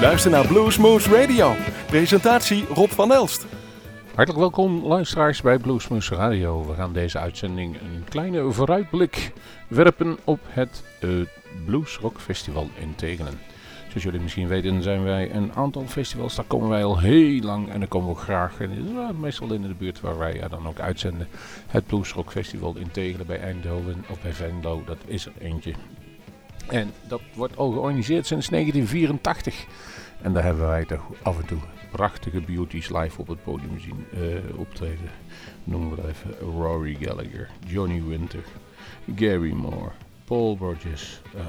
Luister naar Bluesmoose Radio. Presentatie Rob van Elst. Hartelijk welkom luisteraars bij Bluesmoose Radio. We gaan deze uitzending een kleine vooruitblik werpen op het uh, Blues Rock Festival in Tegelen. Zoals jullie misschien weten zijn wij een aantal festivals, daar komen wij al heel lang en daar komen we graag. En is meestal in de buurt waar wij ja, dan ook uitzenden. Het Blues Rock Festival in Tegelen bij Eindhoven of bij Venlo, dat is er eentje. En dat wordt al georganiseerd sinds 1984. En daar hebben wij af en toe prachtige beauties live op het podium zien uh, optreden. Noemen we dat even Rory Gallagher, Johnny Winter, Gary Moore, Paul Rogers, uh,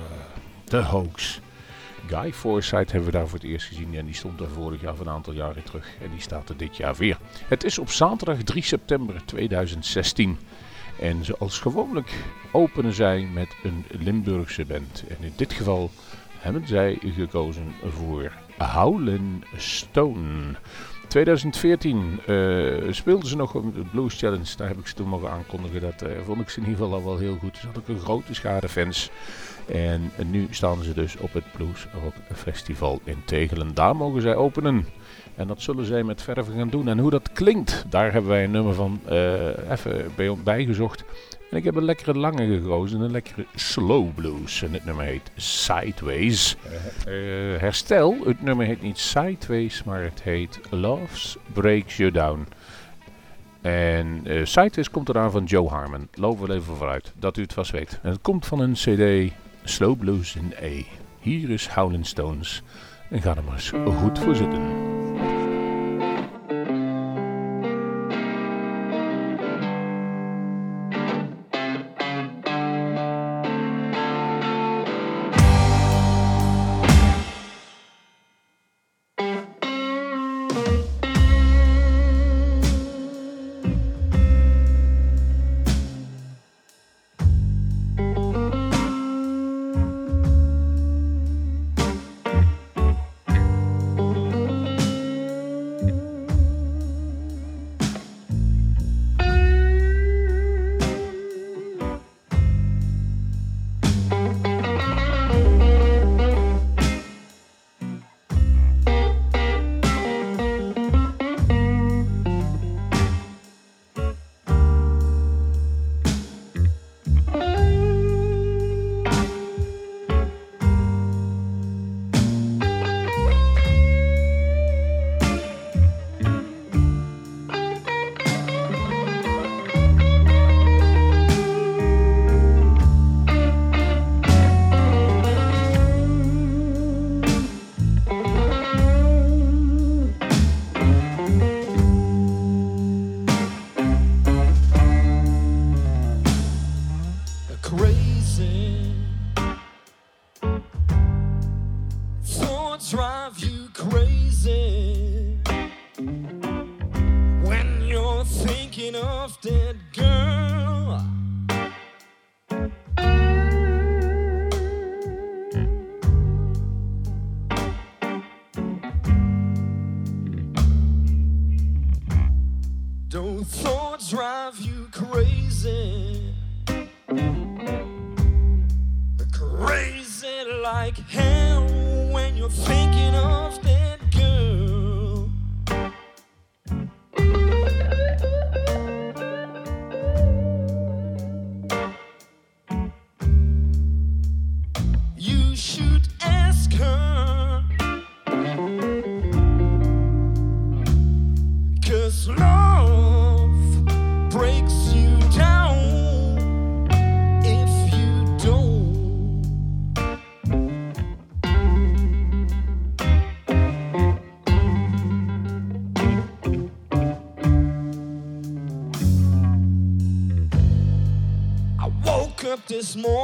The Hoax. Guy Forsyth hebben we daar voor het eerst gezien en die stond er vorig jaar van een aantal jaren terug en die staat er dit jaar weer. Het is op zaterdag 3 september 2016 en zoals gewoonlijk openen zij met een Limburgse band en in dit geval hebben zij gekozen voor Howlin' Stone. 2014 uh, speelden ze nog op de Blues Challenge. Daar heb ik ze toen mogen aankondigen. Dat uh, vond ik ze in ieder geval al wel heel goed. Dus had ik een grote schade fans. En nu staan ze dus op het Blues Rock Festival in Tegelen. Daar mogen zij openen. En dat zullen zij met verven gaan doen. En hoe dat klinkt, daar hebben wij een nummer van uh, even bij, bijgezocht. En ik heb een lekkere lange gekozen, een lekkere slow blues. En het nummer heet Sideways. Uh, herstel, het nummer heet niet Sideways, maar het heet Loves Breaks You Down. En uh, Sideways komt eraan van Joe Harmon. Lopen we even vooruit, dat u het vast weet. En het komt van een cd Slow Blues in A. Hier is Howlin' Stones. En ga er maar eens goed voor zitten. crazy, crazy like hell when you're thinking of things. small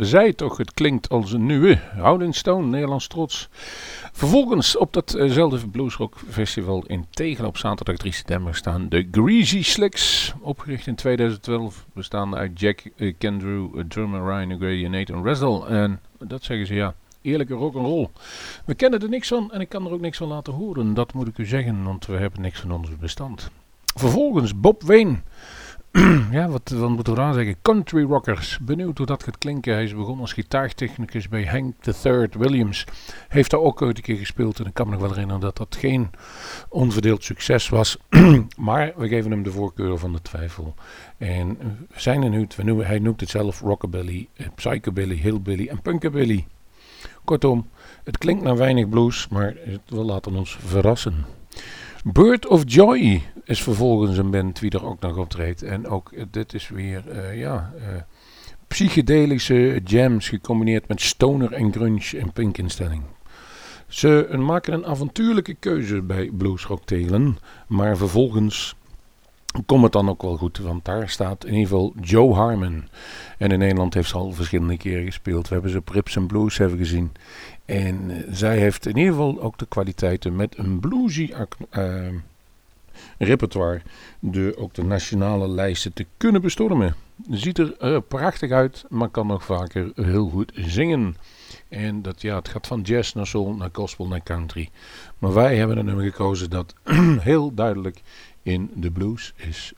Zeiden toch, het klinkt als een nieuwe. Rolling Stone, Nederlands trots. Vervolgens op datzelfde Bluesrock Festival in Tegen op zaterdag 3 september staan de Greasy Slicks. Opgericht in 2012, bestaande uit Jack eh, Kendrew, eh, drummer Ryan O'Grady en Nathan Resdell. En dat zeggen ze ja, eerlijke rock'n'roll. We kennen er niks van en ik kan er ook niks van laten horen. Dat moet ik u zeggen, want we hebben niks van ons bestand. Vervolgens Bob Wayne. ja, wat, wat moeten we daar zeggen? Country Rockers. Benieuwd hoe dat gaat klinken. Hij is begonnen als gitaartechnicus bij Hank III Williams. Heeft daar ook ooit een keer gespeeld. En ik kan me nog wel herinneren dat dat geen onverdeeld succes was. maar we geven hem de voorkeur van de twijfel. En eh, zijn we noemen, hij noemt het zelf rockabilly, eh, psychobilly, hillbilly en punkabilly. Kortom, het klinkt naar weinig blues, maar het, we laten ons verrassen. Bird of Joy is vervolgens een band die er ook nog optreedt. En ook eh, dit is weer, eh, ja, eh, psychedelische jams gecombineerd met stoner en grunge en pinkinstelling. Ze maken een avontuurlijke keuze bij bluesrocktelen, maar vervolgens komt het dan ook wel goed, want daar staat in ieder geval Joe Harmon. En in Nederland heeft ze al verschillende keren gespeeld. We hebben ze op Rips Blues hebben gezien. En eh, zij heeft in ieder geval ook de kwaliteiten met een bluesy uh, repertoire de, ook de nationale lijsten te kunnen bestormen. Ziet er uh, prachtig uit, maar kan nog vaker heel goed zingen. En dat, ja, het gaat van jazz naar soul, naar gospel, naar country. Maar wij hebben er nummer gekozen dat heel duidelijk in de blues is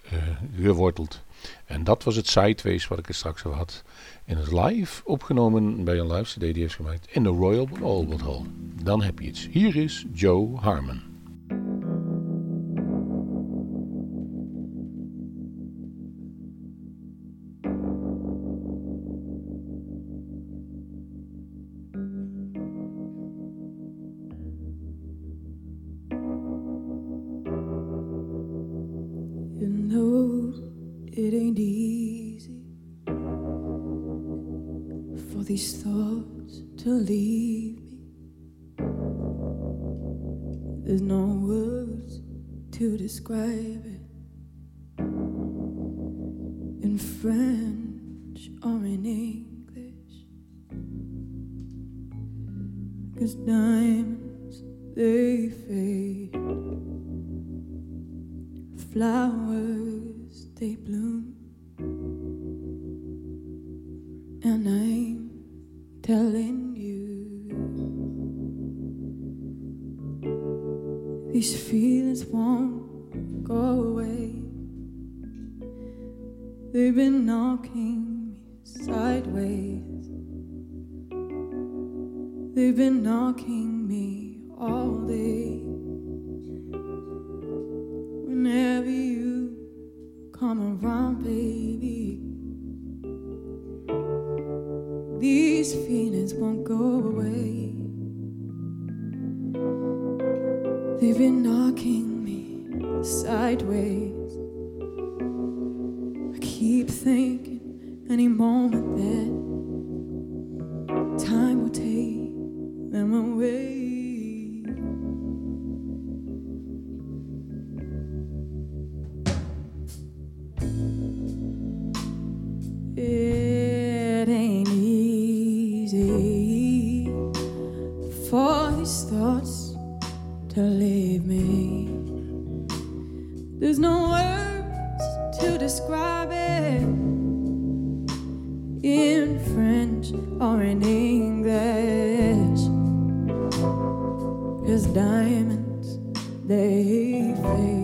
geworteld. En dat was het Sideways wat ik er straks over had. En het live opgenomen bij een live CD die heeft gemaakt in de Royal Albert Hall. Dan heb je iets. Hier is Joe Harmon. These thoughts to leave me. There's no words to describe it in French or in English. Cause diamonds, for these thoughts to leave me. There's no words to describe it in French or in English. Cause diamonds, they fade,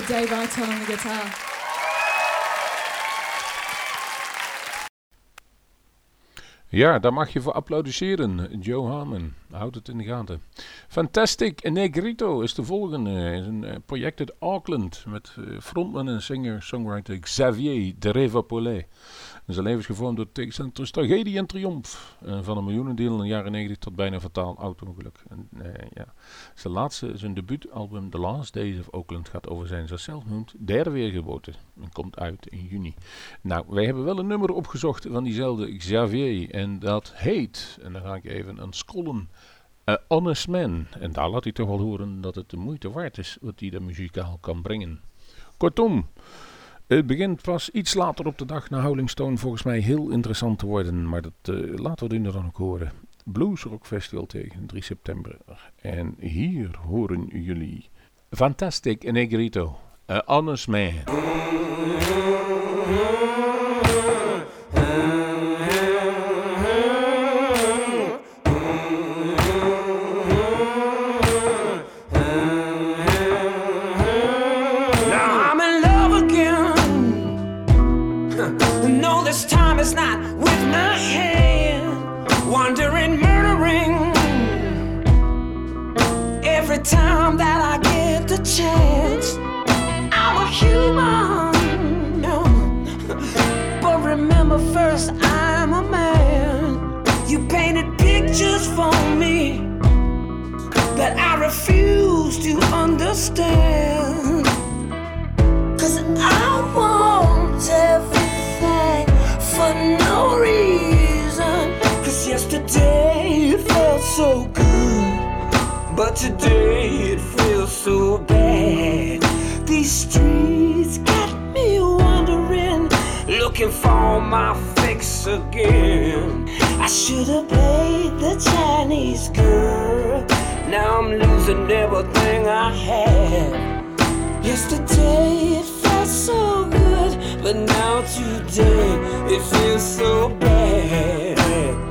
for Dave on the guitar. Ja, daar mag je voor applaudisseren. Joe Harmon, houd het in de gaten. Fantastic Negrito is de volgende. Is een eh, project uit Auckland met eh, frontman en singer-songwriter Xavier de Revapollet. Zijn leven is gevormd door tussen tragedie en triomf. Eh, van een miljoenendeel in de jaren 90 tot bijna fataal auto-ongeluk. Eh, ja. Zijn laatste, zijn debuutalbum The Last Days of Oakland gaat over zijn, zoals zelf noemt, derde weergeboorte. En komt uit in juni. Nou, wij hebben wel een nummer opgezocht van diezelfde Xavier. En dat heet, en dan ga ik even aan scrollen, Honest Man. En daar laat hij toch wel horen dat het de moeite waard is wat hij daar muzikaal kan brengen. Kortom, het begint pas iets later op de dag na Howling Stone volgens mij heel interessant te worden. Maar dat eh, laten we het dan ook horen. Blues Rock Festival tegen 3 september. En hier horen jullie Fantastic Negrito. A Honest Man. Pictures for me that I refuse to understand. Cause I want everything for no reason. Cause yesterday it felt so good, but today it feels so bad. These streets got me wandering, looking for my fix again. I should have played the Chinese girl. Now I'm losing everything I have. Yesterday it felt so good, but now today it feels so bad.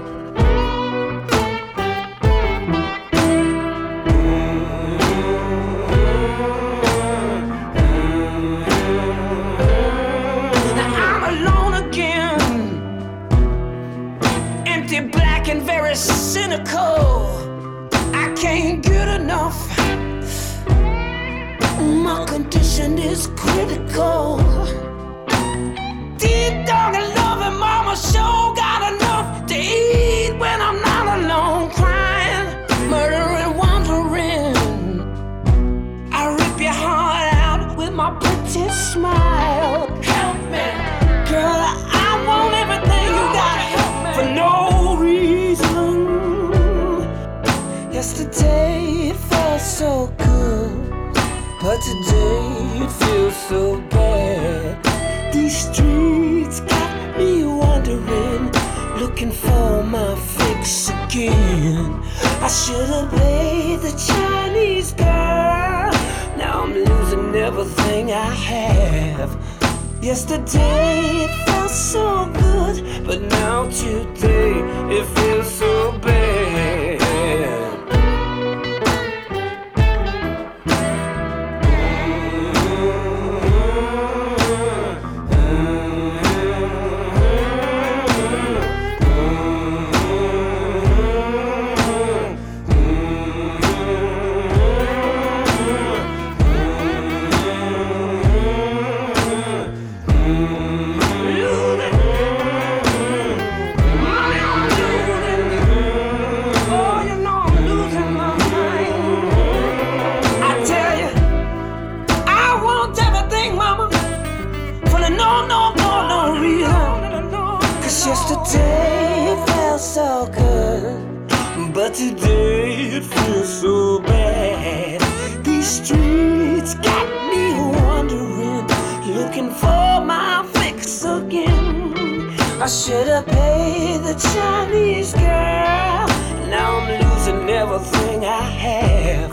But today it feels so bad. These streets got me wandering, looking for my fix again. I should have paid the Chinese girl. Now I'm losing everything I have.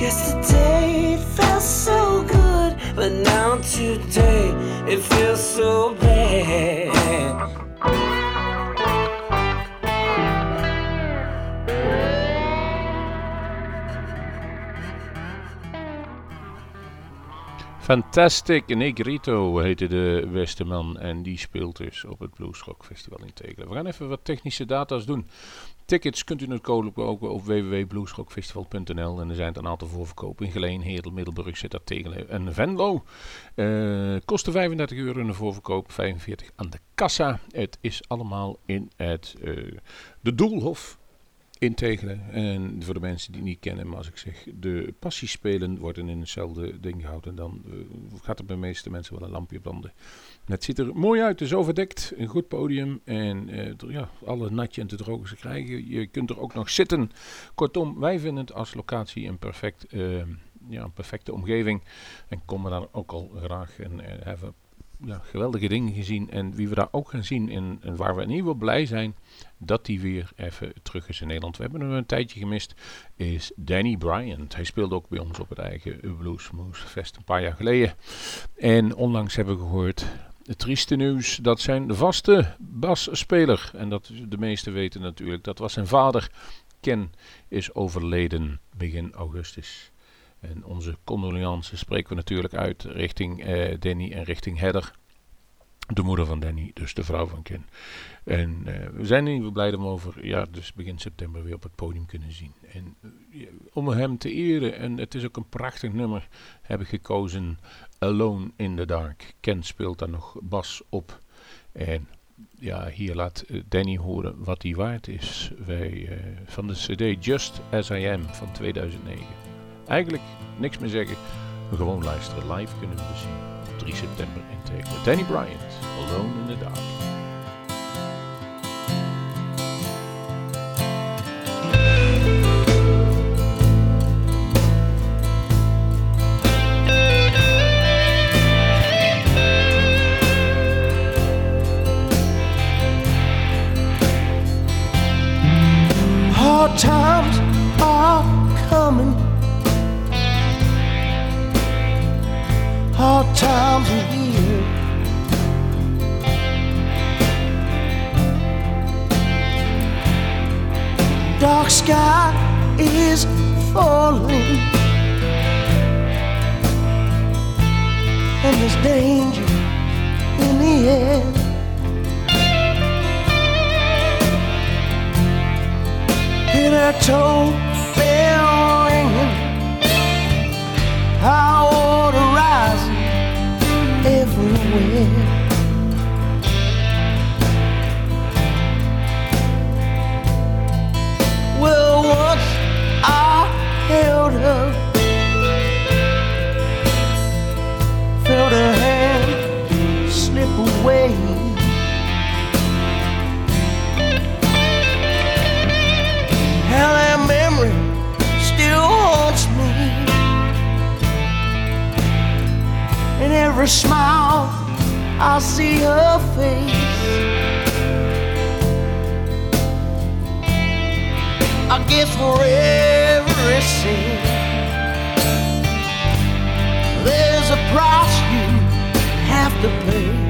Yesterday it felt so good, but now today it feels so bad. Fantastic Negrito heette de beste man en die speelt dus op het Bluesrock Festival in Tegelen. We gaan even wat technische data's doen. Tickets kunt u natuurlijk kopen op www.bluesrockfestival.nl en er zijn een aantal voorverkopen in Geleen, Heerdel, Middelburg, Sittard, Tegelen en Venlo. Eh kosten 35 euro in de voorverkoop, 45 aan de kassa. Het is allemaal in het, eh, de Doelhof in Tegelen. En voor de mensen die niet kennen, maar als ik zeg de passiespelen worden in hetzelfde ding gehouden, dan eh, gaat er bij de meeste mensen wel een lampje branden. Het ziet er mooi uit, het is overdekt, een goed podium en eh, ja, alle natje en te drogen ze krijgen. Je kunt er ook nog zitten. Kortom, wij vinden het als locatie een perfect, eh, ja, een perfecte omgeving en komen daar ook al graag en hebben ja, geweldige dingen gezien. En wie we daar ook gaan zien en, waar we in ieder geval blij zijn dat die weer even terug is in Nederland. We hebben hem een tijdje gemist, is Danny Bryant. Hij speelde ook bij ons op het eigen Bluesmoose Fest een paar jaar geleden. En onlangs hebben we gehoord het trieste nieuws dat zijn vaste basspeler, en dat de meesten weten natuurlijk, dat was zijn vader, Ken, is overleden begin augustus. En onze condolences spreken we natuurlijk uit richting eh, Danny en richting Heather. De moeder van Danny, dus de vrouw van Ken. En eh, we zijn in blij hem over, ja, dus begin september weer op het podium kunnen zien. En eh, om hem te eren, en het is ook een prachtig nummer, heb ik gekozen Alone in the Dark. Ken speelt daar nog bas op. En ja, hier laat Danny horen wat hij waard is. Van de cd Just As I Am van 2009. Eigenlijk niks meer zeggen. Gewoon luisteren. Live kunnen we dus zien. Op 3 september in Tegelen. Danny Bryant, Alone in the Dark. hard times are real. Dark sky is falling, and there's danger in the air. Hear that toe bell ringing. How with. Well, once I held her, felt her hand slip away. That memory still me, and every smile. I see her face. I guess for it seems there's a price you have to pay.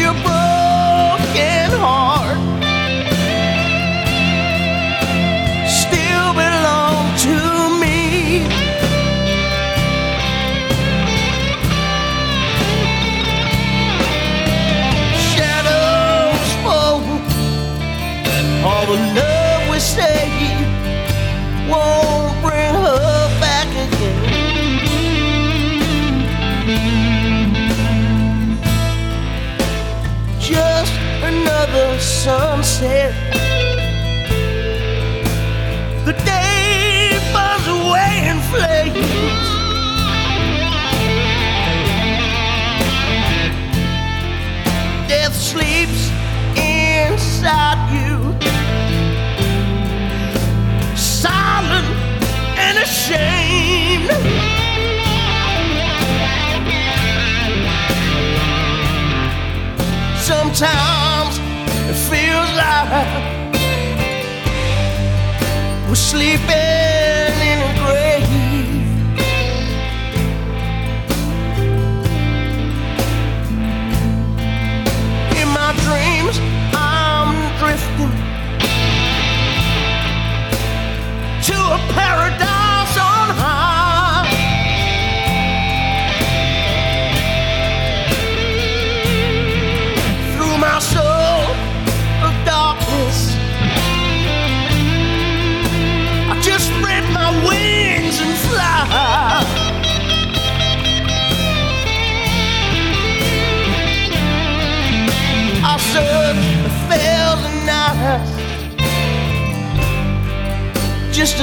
you said the day burns away in flames. Death sleeps inside you, silent and ashamed. Sometimes sleeping.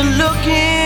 looking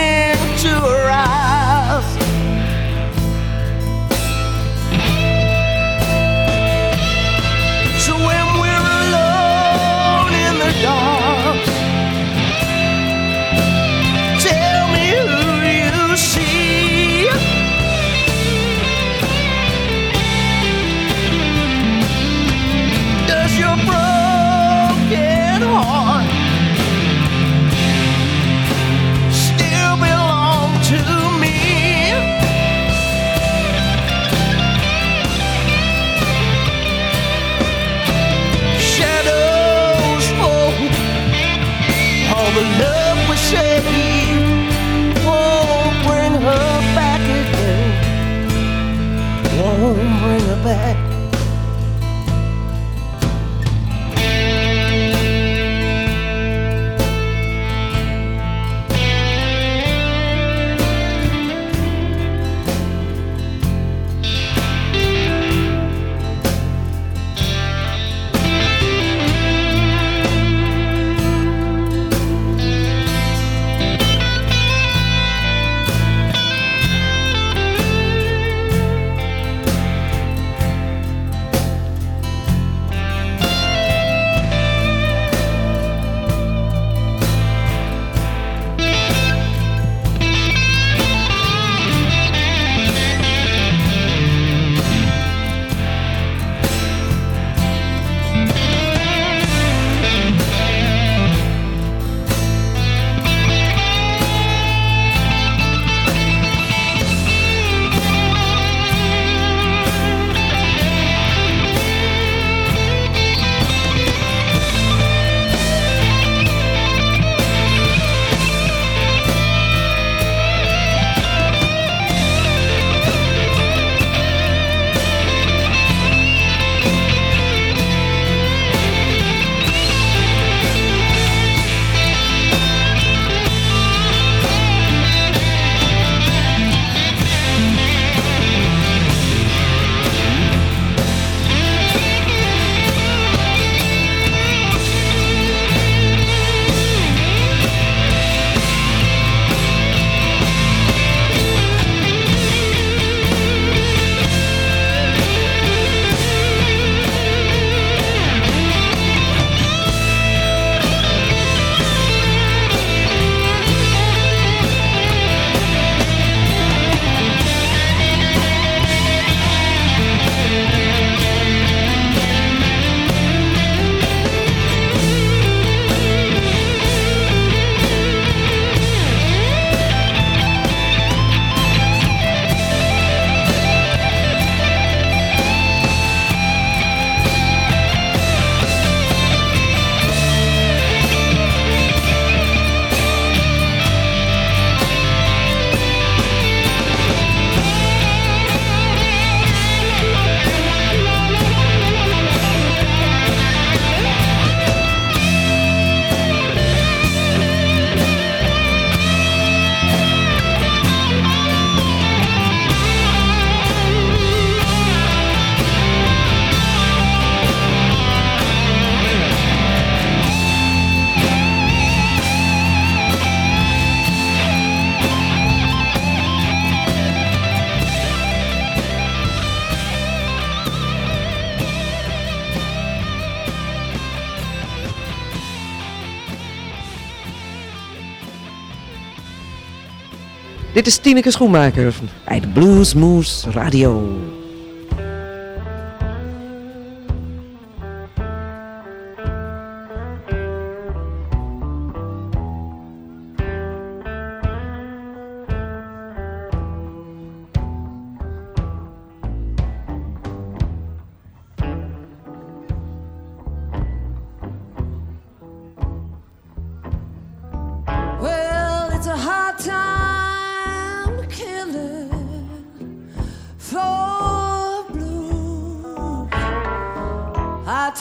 Dit is Tineke Schoenmaker. uit de Blues Moose Radio.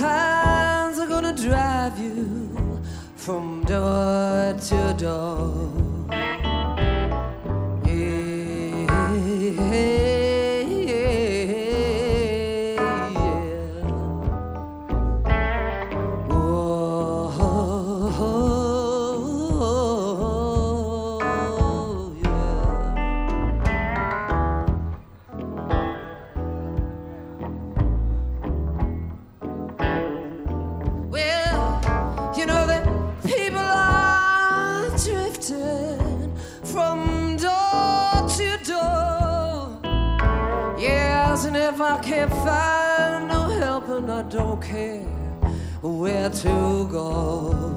times are gonna drive you from door to door. to go.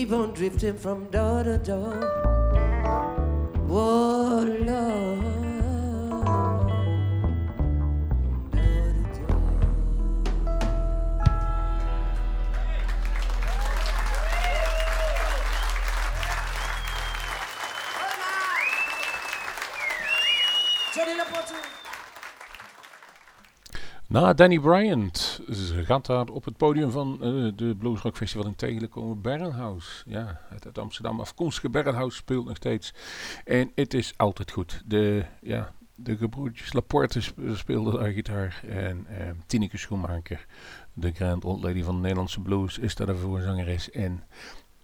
Keep on drifting from door to door. Whoa, Na Danny Bryant ze gaat daar op het podium van eh, de Blues Rock Festival in Tegelen komen. Ja, uit het Amsterdam afkomstige Berrenhouse speelt nog steeds. En het is altijd goed. De, ja, de gebroedjes Laporte sp- speelden daar gitaar. En eh, Tineke Schoenmaker, de Grand Old Lady van de Nederlandse Blues, is daar de voorzangeres. En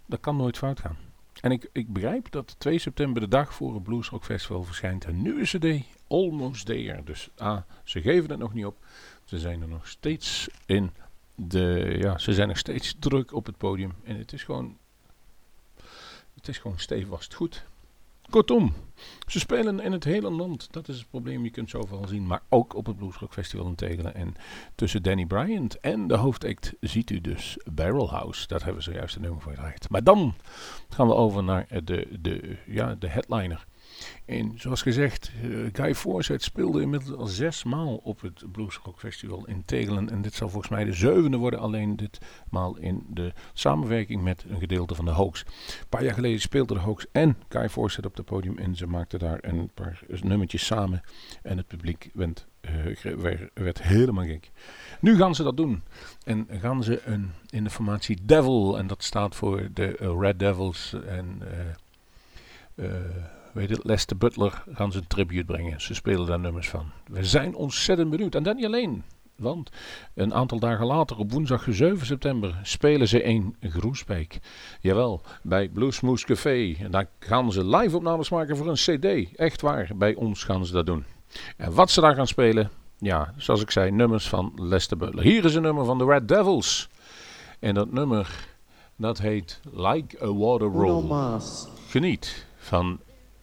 dat kan nooit fout gaan. En ik, ik begrijp dat 2 september de dag voor het Blues Rock Festival verschijnt een nieuwe cd, Almost There. Dus ah, ze geven het nog niet op. Ze zijn er nog steeds in de, ja, ze zijn nog steeds druk op het podium. En het is gewoon, het is gewoon stevast goed. Kortom, ze spelen in het hele land. Dat is het probleem. Je kunt zoveel zien. Maar ook op het Bluesrock Festival in Tegelen. En tussen Danny Bryant en de hoofdact ziet u dus Barrel House. Dat hebben we zojuist een nummer voor gedraaid. Maar dan gaan we over naar de, de, ja, de headliner. En zoals gezegd, eh, Guy Forsyth speelde inmiddels al zes maal op het Bluesrock Festival in Tegelen. En dit zal volgens mij de zevende worden, alleen ditmaal in de samenwerking met een gedeelte van de Hoax. Een paar jaar geleden speelden de Hoax en Guy Forsyth op het podium. En ze maakten daar een paar nummertjes samen. En het publiek werd, eh, werd, helemaal gek. Nu gaan ze dat doen. En gaan ze een, in de formatie Devil. En dat staat voor de Red Devils. En eh, weet het, Lester Butler gaan ze een tribute brengen. Ze spelen daar nummers van. We zijn ontzettend benieuwd. En dan niet alleen. Want een aantal dagen later, op woensdag 7 september, spelen ze in Groesbeek. Jawel, bij Bluesmoose Café. En daar gaan ze live opnames maken voor een cd. Echt waar, bij ons gaan ze dat doen. En wat ze daar gaan spelen, ja, zoals ik zei, nummers van Lester Butler. Hier is een nummer van de Red Devils. En dat nummer, dat heet Like a Water Roll. Geniet van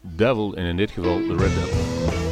Devil en in dit geval de Red Devil.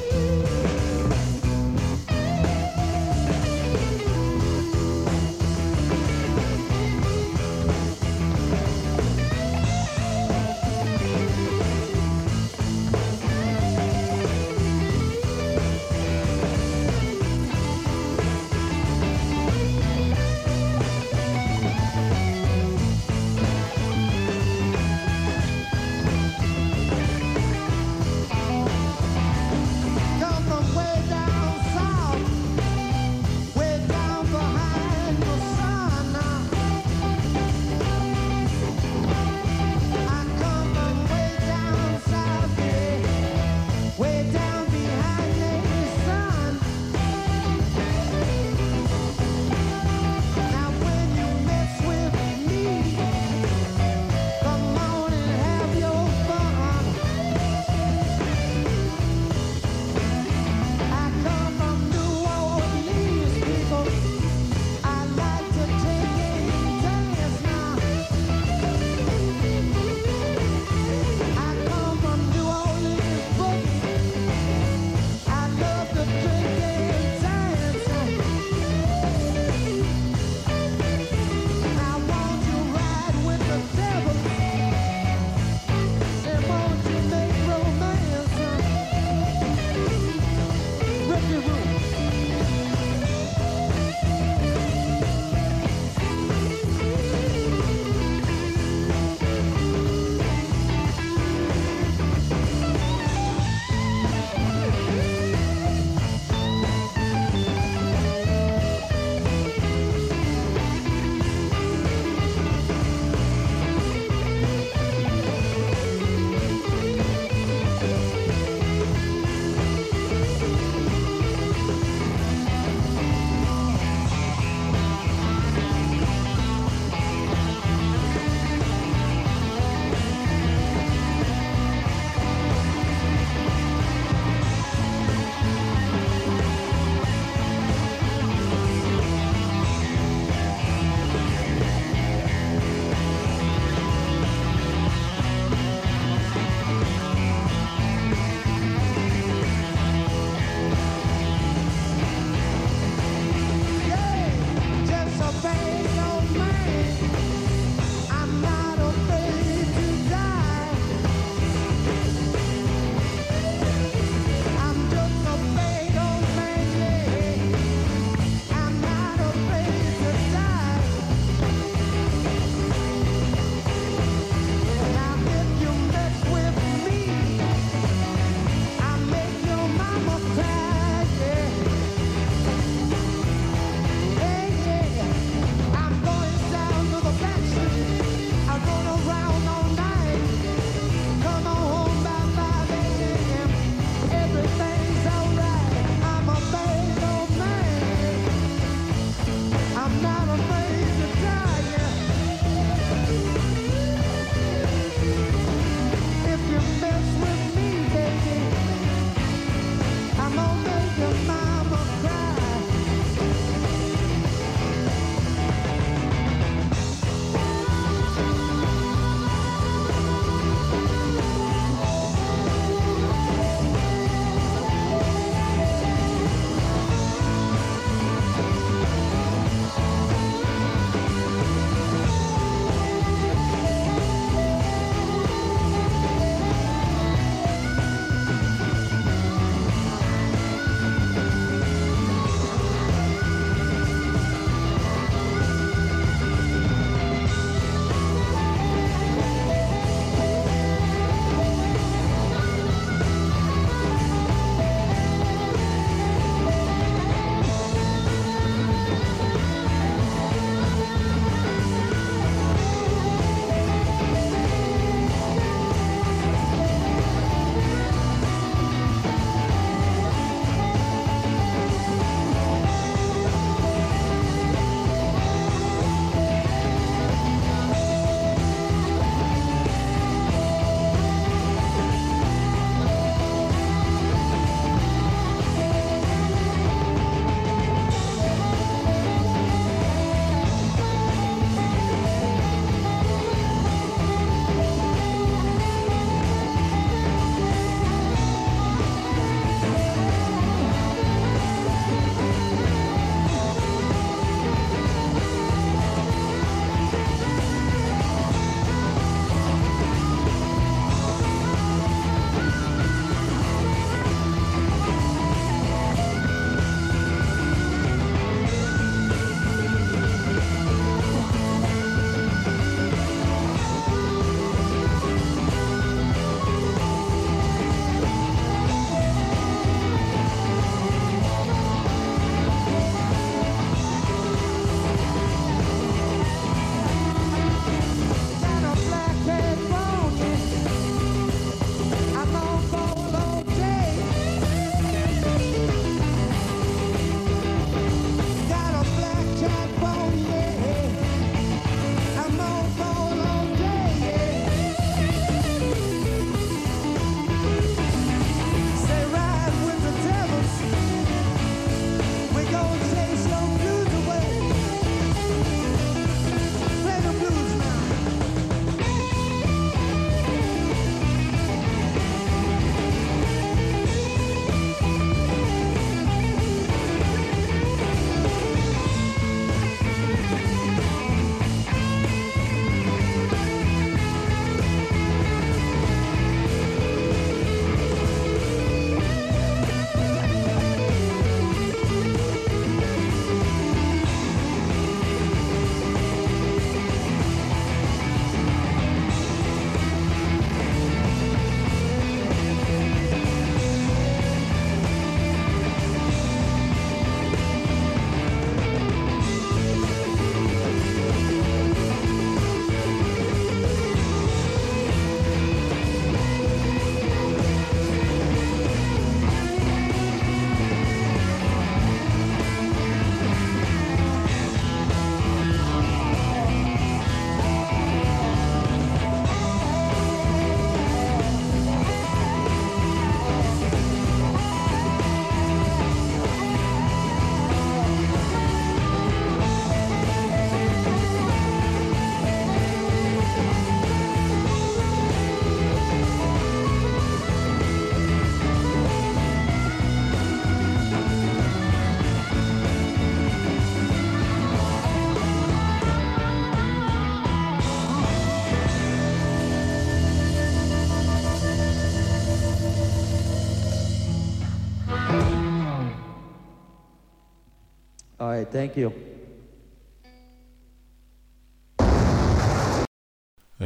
Right, thank you.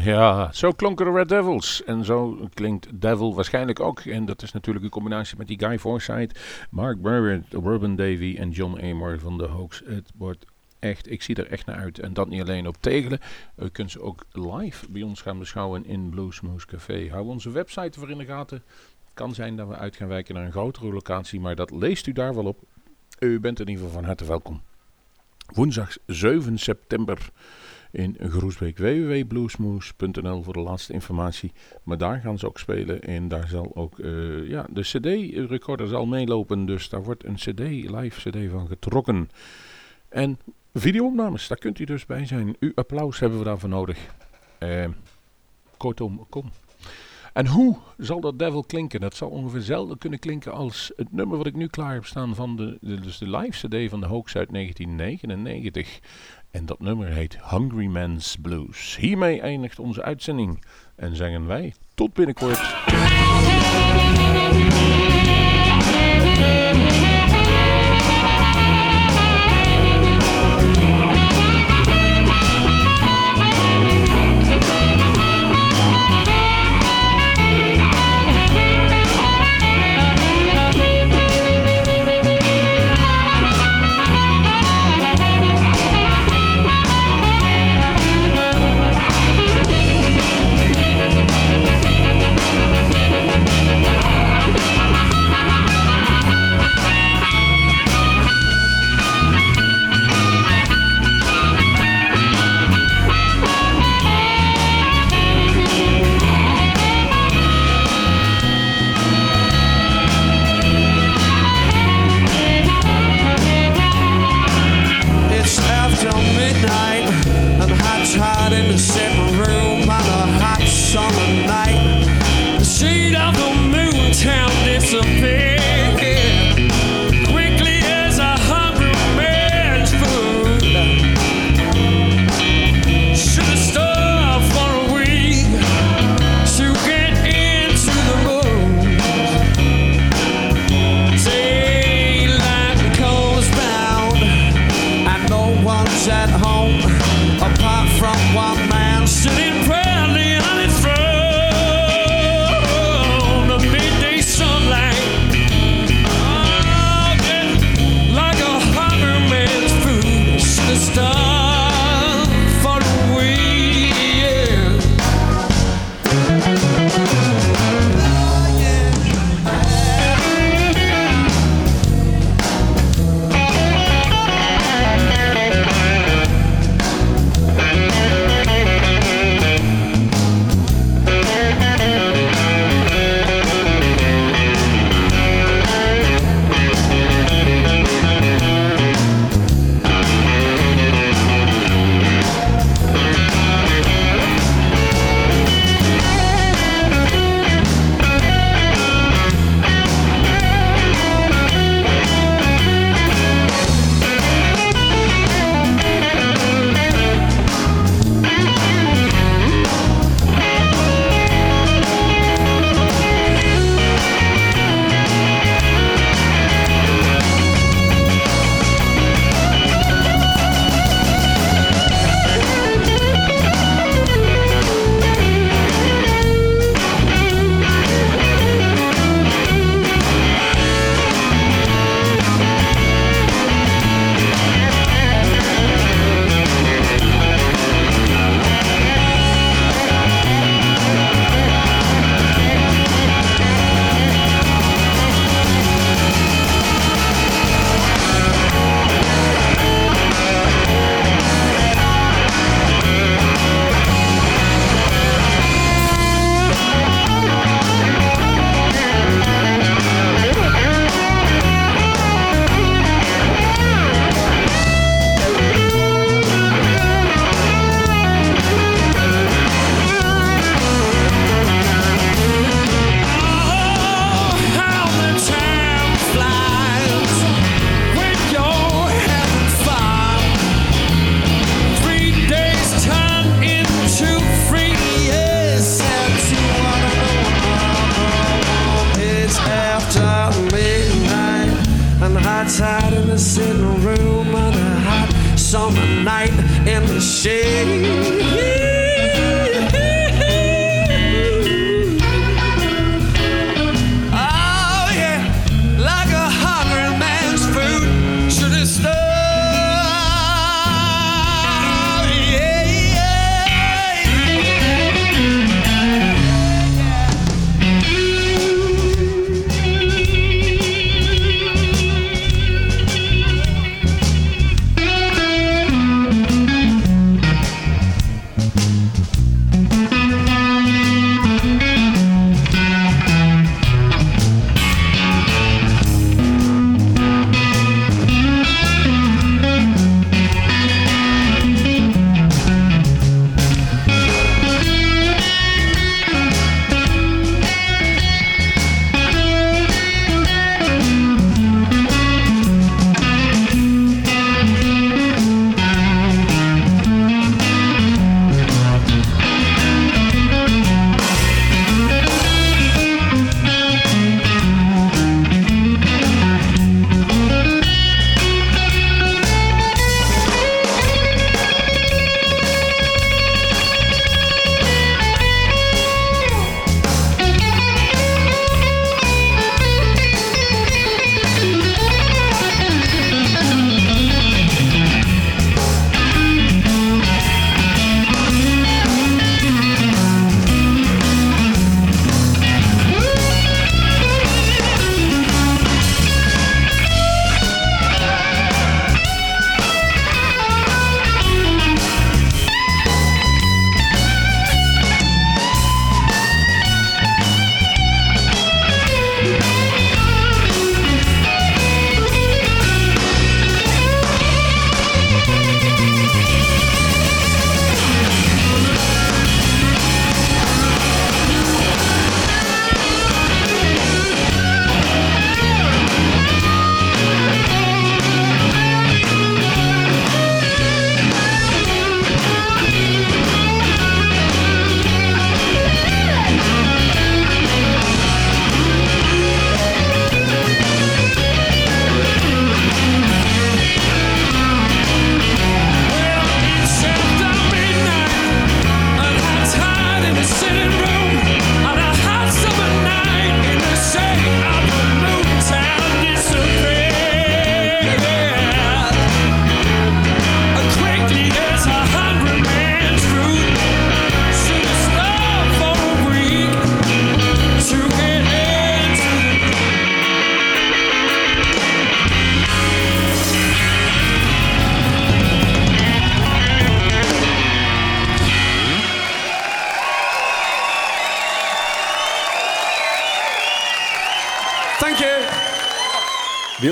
Ja, zo klonken de Red Devils. En zo klinkt Devil waarschijnlijk ook. En dat is natuurlijk een combinatie met die Guy Forsyth, Mark Barrett, Robin Davy en John Amor van de Hoax. Het wordt echt, ik zie er echt naar uit. En dat niet alleen op Tegelen. U kunt ze ook live bij ons gaan beschouwen in Bluesmoose Café. Hou onze website voor in de gaten. Het kan zijn dat we uit gaan wijken naar een grotere locatie, maar dat leest u daar wel op. U bent in ieder geval van harte welkom. Woensdag 7 september in Groesbeek. www.bluesmoose.nl voor de laatste informatie. Maar daar gaan ze ook spelen en daar zal ook eh, ja, de CD-recorder zal meelopen. Dus daar wordt een CD, live CD van getrokken. En videoopnames, daar kunt u dus bij zijn. Uw applaus hebben we daarvoor nodig. Eh, kortom, kom. En hoe zal dat Devil klinken? Dat zal ongeveer hetzelfde kunnen klinken als het nummer wat ik nu klaar heb staan van de, de, dus de live CD van de Hoax uit 1999. En dat nummer heet Hungry Man's Blues. Hiermee eindigt onze uitzending en zeggen wij tot binnenkort.